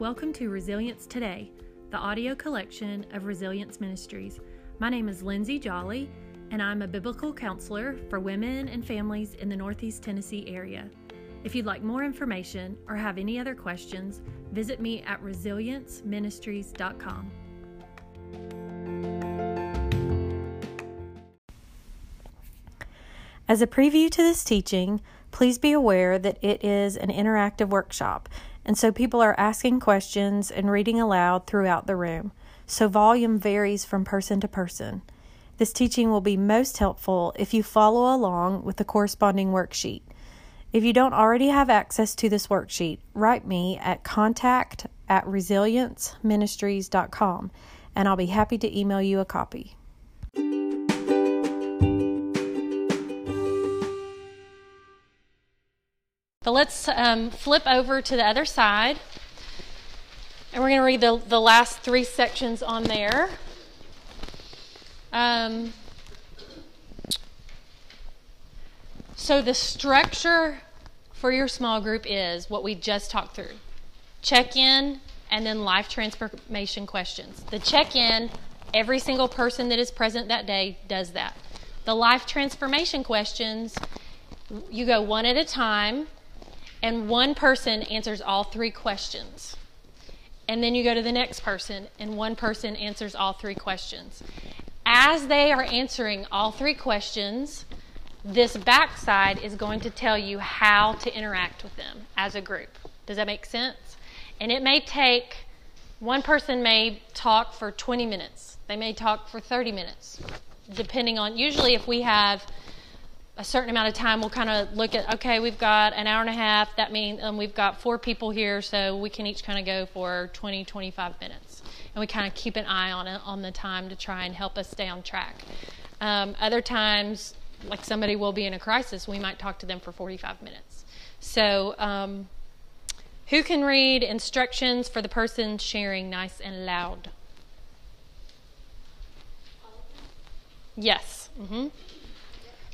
Welcome to Resilience Today, the audio collection of Resilience Ministries. My name is Lindsay Jolly, and I'm a biblical counselor for women and families in the Northeast Tennessee area. If you'd like more information or have any other questions, visit me at resilienceministries.com. As a preview to this teaching, please be aware that it is an interactive workshop and so people are asking questions and reading aloud throughout the room. So volume varies from person to person. This teaching will be most helpful if you follow along with the corresponding worksheet. If you don't already have access to this worksheet, write me at contact at resilienceministries.com and I'll be happy to email you a copy. So let's um, flip over to the other side. And we're going to read the, the last three sections on there. Um, so, the structure for your small group is what we just talked through check in and then life transformation questions. The check in, every single person that is present that day does that. The life transformation questions, you go one at a time and one person answers all three questions. And then you go to the next person, and one person answers all three questions. As they are answering all three questions, this backside is going to tell you how to interact with them as a group. Does that make sense? And it may take, one person may talk for 20 minutes, they may talk for 30 minutes, depending on, usually, if we have a certain amount of time, we'll kind of look at, okay, we've got an hour and a half. That means um, we've got four people here, so we can each kind of go for 20, 25 minutes. And we kind of keep an eye on it, on the time to try and help us stay on track. Um, other times, like somebody will be in a crisis, we might talk to them for 45 minutes. So, um, who can read instructions for the person sharing nice and loud? Yes. Mm-hmm.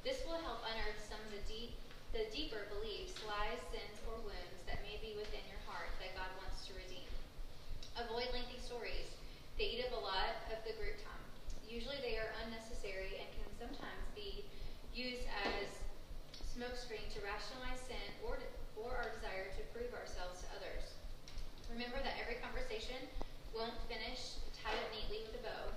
This will help unearth some of the, deep, the deeper beliefs, lies, sins, or wounds that may be within your heart that God wants to redeem. Avoid lengthy stories. They eat up a lot of the group time. Usually they are unnecessary and can sometimes be used as smokescreen to rationalize sin or, or our desire to prove ourselves to others. Remember that every conversation won't finish tied up neatly with a bow.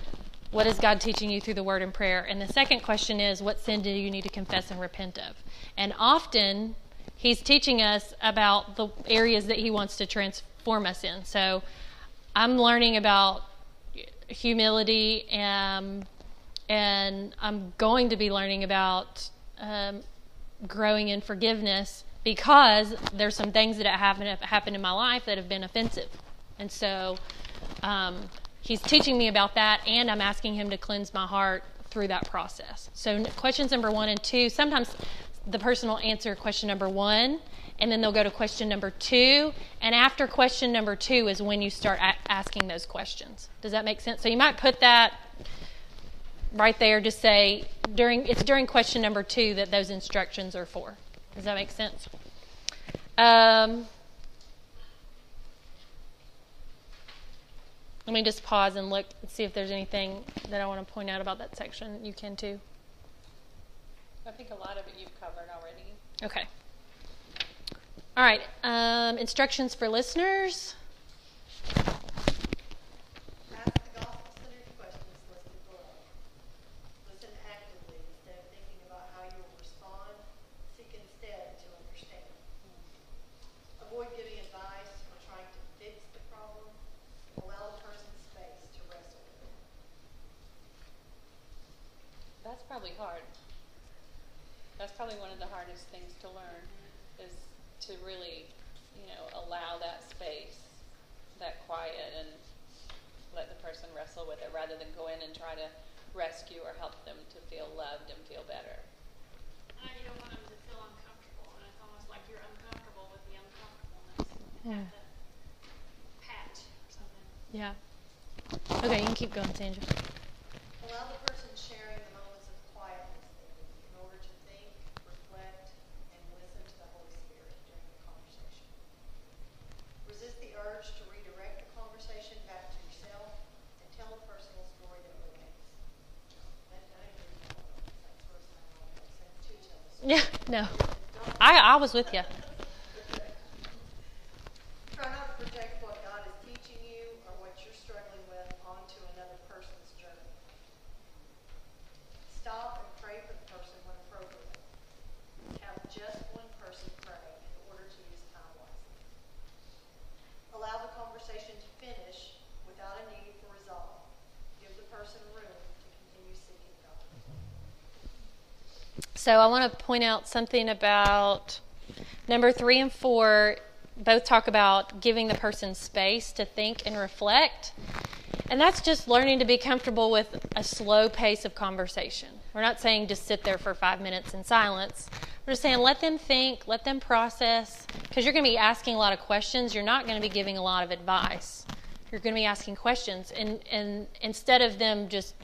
what is God teaching you through the word and prayer? And the second question is, what sin do you need to confess and repent of? And often, He's teaching us about the areas that He wants to transform us in. So, I'm learning about humility and and I'm going to be learning about um, growing in forgiveness because there's some things that have happened, in my life that have been offensive, and so um, he's teaching me about that, and I'm asking him to cleanse my heart through that process. So questions number one and two. Sometimes the person will answer question number one and then they'll go to question number two. And after question number two is when you start a- asking those questions. Does that make sense? So you might put that right there. to say during it's during question number two that those instructions are for. Does that make sense? Um, let me just pause and look and see if there's anything that I want to point out about that section. You can too. I think a lot of it you've covered already. Okay. All right, um, instructions for listeners. Ask the gospel-centered questions listed below. Listen actively instead of thinking about how you will respond. Seek instead to understand. Avoid giving advice or trying to fix the problem. Allow the person space to wrestle with it. That's probably hard. That's probably one of the hardest things to learn is to really, you know, allow that space, that quiet, and let the person wrestle with it rather than go in and try to rescue or help them to feel loved and feel better. Uh, you don't want them to feel uncomfortable, and it's almost like you're uncomfortable with the uncomfortableness. Yeah. Have patch or something. Yeah. Okay, you can keep going, Sandra. Allow the person sharing the moments of quietness they need in order to think, reflect, and listen to the Holy Spirit during the conversation. Resist the urge to redirect the conversation back to yourself and tell a personal story that relates. That, I didn't read all of it, that sort of sounded all makes sense too, tell the story. Yeah, no. I, I was with you. Try not to project what God is teaching you or what you're struggling with onto another person's journey. Stop and pray for the person when appropriate. Have just one person pray in order to use time wisely. Allow the conversation to finish without a need for resolve. Give the person room to continue seeking God. So I want to point out something about number three and four. Both talk about giving the person space to think and reflect. And that's just learning to be comfortable with a slow pace of conversation. We're not saying just sit there for five minutes in silence. We're just saying let them think, let them process, because you're going to be asking a lot of questions. You're not going to be giving a lot of advice. You're going to be asking questions. And, and instead of them just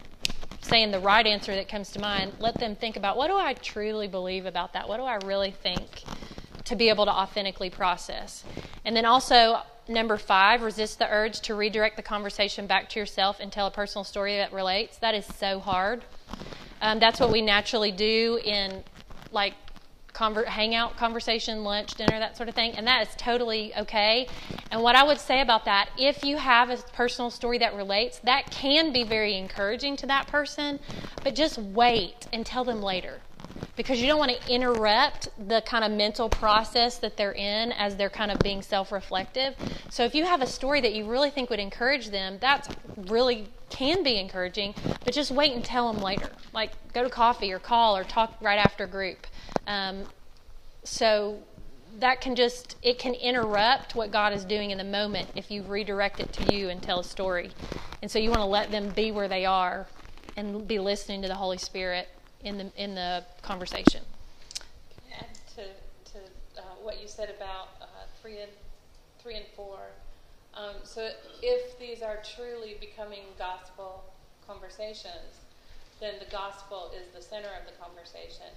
saying the right answer that comes to mind, let them think about what do I truly believe about that? What do I really think to be able to authentically process? And then also, number five, resist the urge to redirect the conversation back to yourself and tell a personal story that relates. That is so hard. Um, that's what we naturally do in like conver- hangout conversation, lunch, dinner, that sort of thing, and that is totally okay. And what I would say about that, if you have a personal story that relates, that can be very encouraging to that person, but just wait and tell them later. Because you don't want to interrupt the kind of mental process that they're in as they're kind of being self reflective. So, if you have a story that you really think would encourage them, that's really can be encouraging, but just wait and tell them later. Like, go to coffee or call or talk right after group. Um, so that can just it can interrupt what God is doing in the moment if you redirect it to you and tell a story. And so you want to let them be where they are and be listening to the Holy Spirit in the in the conversation. Add to, to uh, what you said about uh, three and three and four. Um, so if these are truly becoming gospel conversations, then the gospel is the center of the conversation.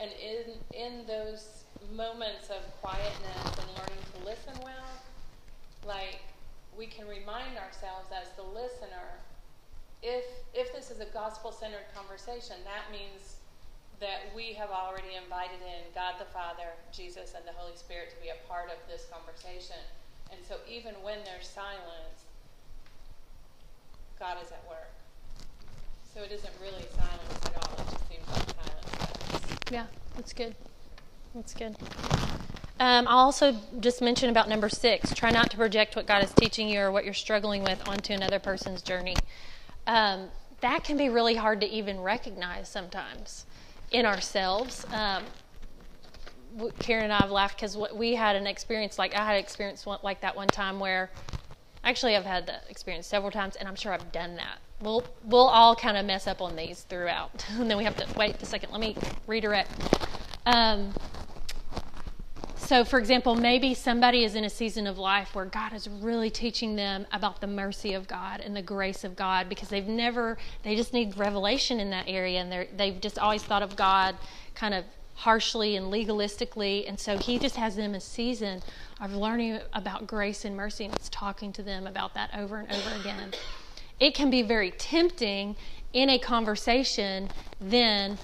And in in those moments of quietness and learning to listen well, like we can remind ourselves as the listener, if if this is a gospel centered conversation, that means that we have already invited in God the Father, Jesus, and the Holy Spirit to be a part of this conversation. And so even when there's silence, God is at work. So it isn't really silence at all. It just seems like. Yeah, that's good. That's good. Um, I'll also just mention about number six try not to project what God is teaching you or what you're struggling with onto another person's journey. Um, that can be really hard to even recognize sometimes in ourselves. Um, Karen and I have laughed because we had an experience like I had an experience like that one time where actually I've had that experience several times, and I'm sure I've done that. We'll we'll all kind of mess up on these throughout, and then we have to wait a second. Let me redirect. Um, so, for example, maybe somebody is in a season of life where God is really teaching them about the mercy of God and the grace of God because they've never, they just need revelation in that area and they've just always thought of God kind of harshly and legalistically. And so He just has them a season of learning about grace and mercy and it's talking to them about that over and over again. It can be very tempting in a conversation then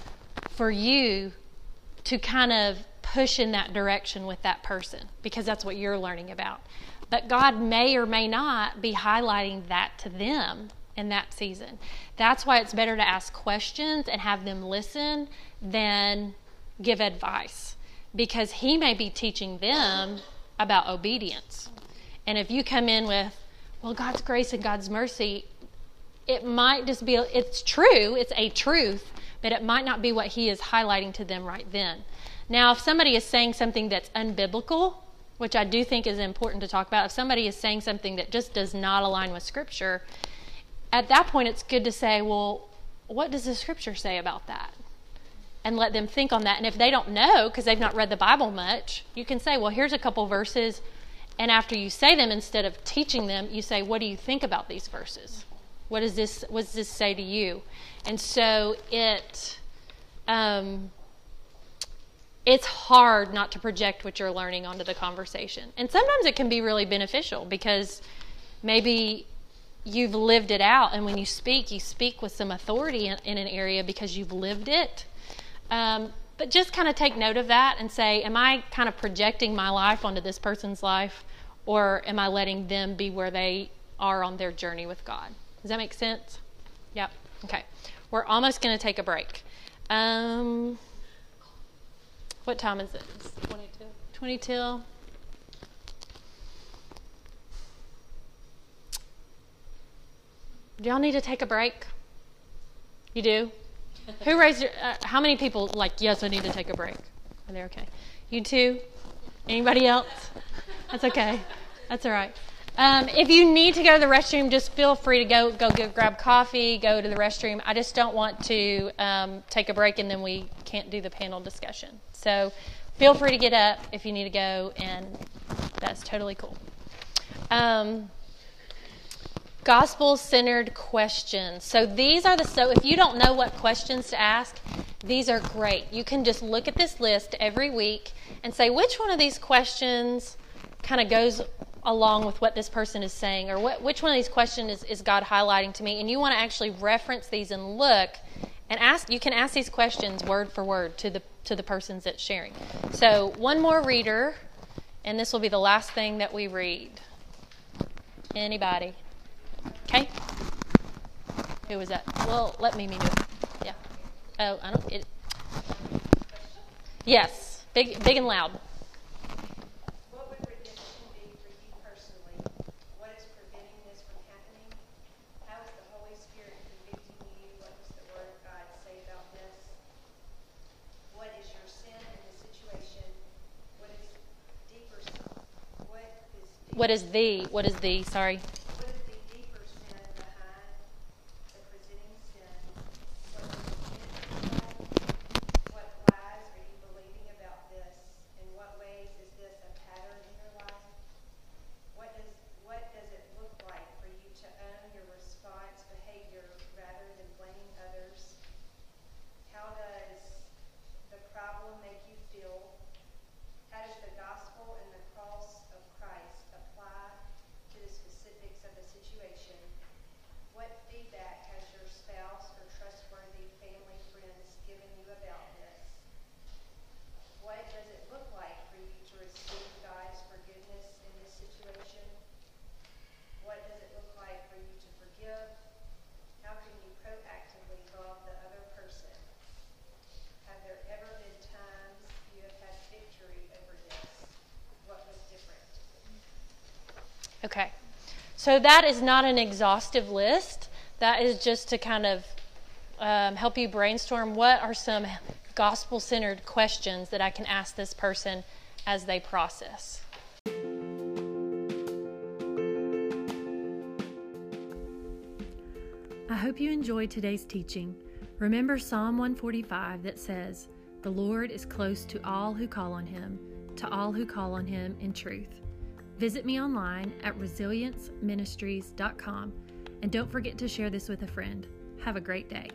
for you to kind of push in that direction with that person because that's what you're learning about. But God may or may not be highlighting that to them in that season. That's why it's better to ask questions and have them listen than give advice because He may be teaching them about obedience. And if you come in with, well, God's grace and God's mercy, it might just be, it's true, it's a truth, but it might not be what He is highlighting to them right then. Now, if somebody is saying something that's unbiblical, which I do think is important to talk about, if somebody is saying something that just does not align with Scripture, at that point it's good to say, well, what does the Scripture say about that? And let them think on that. And if they don't know, because they've not read the Bible much, you can say, well, here's a couple verses. And after you say them, instead of teaching them, you say, what do you think about these verses? What does this, what does this say to you? And so it, um, it's hard not to project what you're learning onto the conversation. And sometimes it can be really beneficial because maybe you've lived it out, and when you speak, you speak with some authority in, in an area because you've lived it. Um, but just kind of take note of that and say, Am I kind of projecting my life onto this person's life, or am I letting them be where they are on their journey with God? Does that make sense? Yep. Okay. We're almost going to take a break. Um, what time is it? It's 22. 20 till. Do y'all need to take a break? You do? Who raised your, uh, how many people like, yes, I need to take a break? Are they okay? You too? Anybody else? That's okay. That's all right. Um, if you need to go to the restroom, just feel free to go go grab coffee, go to the restroom. I just don't want to um, take a break and then we can't do the panel discussion. So feel free to get up if you need to go, and that's totally cool. Um, gospel centered questions. So these are the so if you don't know what questions to ask, these are great. You can just look at this list every week and say which one of these questions kind of goes along with what this person is saying or what, which one of these questions is, is God highlighting to me and you want to actually reference these and look and ask you can ask these questions word for word to the to the persons that's sharing. So one more reader and this will be the last thing that we read. Anybody? Okay. Who was that? Well, let me do it. Yeah. Oh, I don't. It. Yes. Big, big and loud. What would redemption be for you personally? What is preventing this from happening? How is the Holy Spirit convicting you? What does the Word of God say about this? What is your sin in the situation? What is deeper? sin? What is What is the? What is the? Sorry. what is the deeper sin behind the presenting sin? What is What lies are you believing about this? In what ways is this a pattern in your life? What does, what does it look like for you to own your response behavior rather than blaming others? How does the problem make you feel? How does the gospel and the cross of Christ apply to the specifics of the situation? What feedback has your spouse or trustworthy family friends given you about this? What does it look like for you to receive God's forgiveness in this situation? What does it look like for you to forgive? How can you proactively love the other person? Have there ever been times you have had victory over this? What was different? Okay. So that is not an exhaustive list. That is just to kind of um, help you brainstorm what are some gospel centered questions that I can ask this person as they process. I hope you enjoyed today's teaching. Remember Psalm 145 that says, The Lord is close to all who call on him, to all who call on him in truth. Visit me online at resilienceministries.com and don't forget to share this with a friend. Have a great day.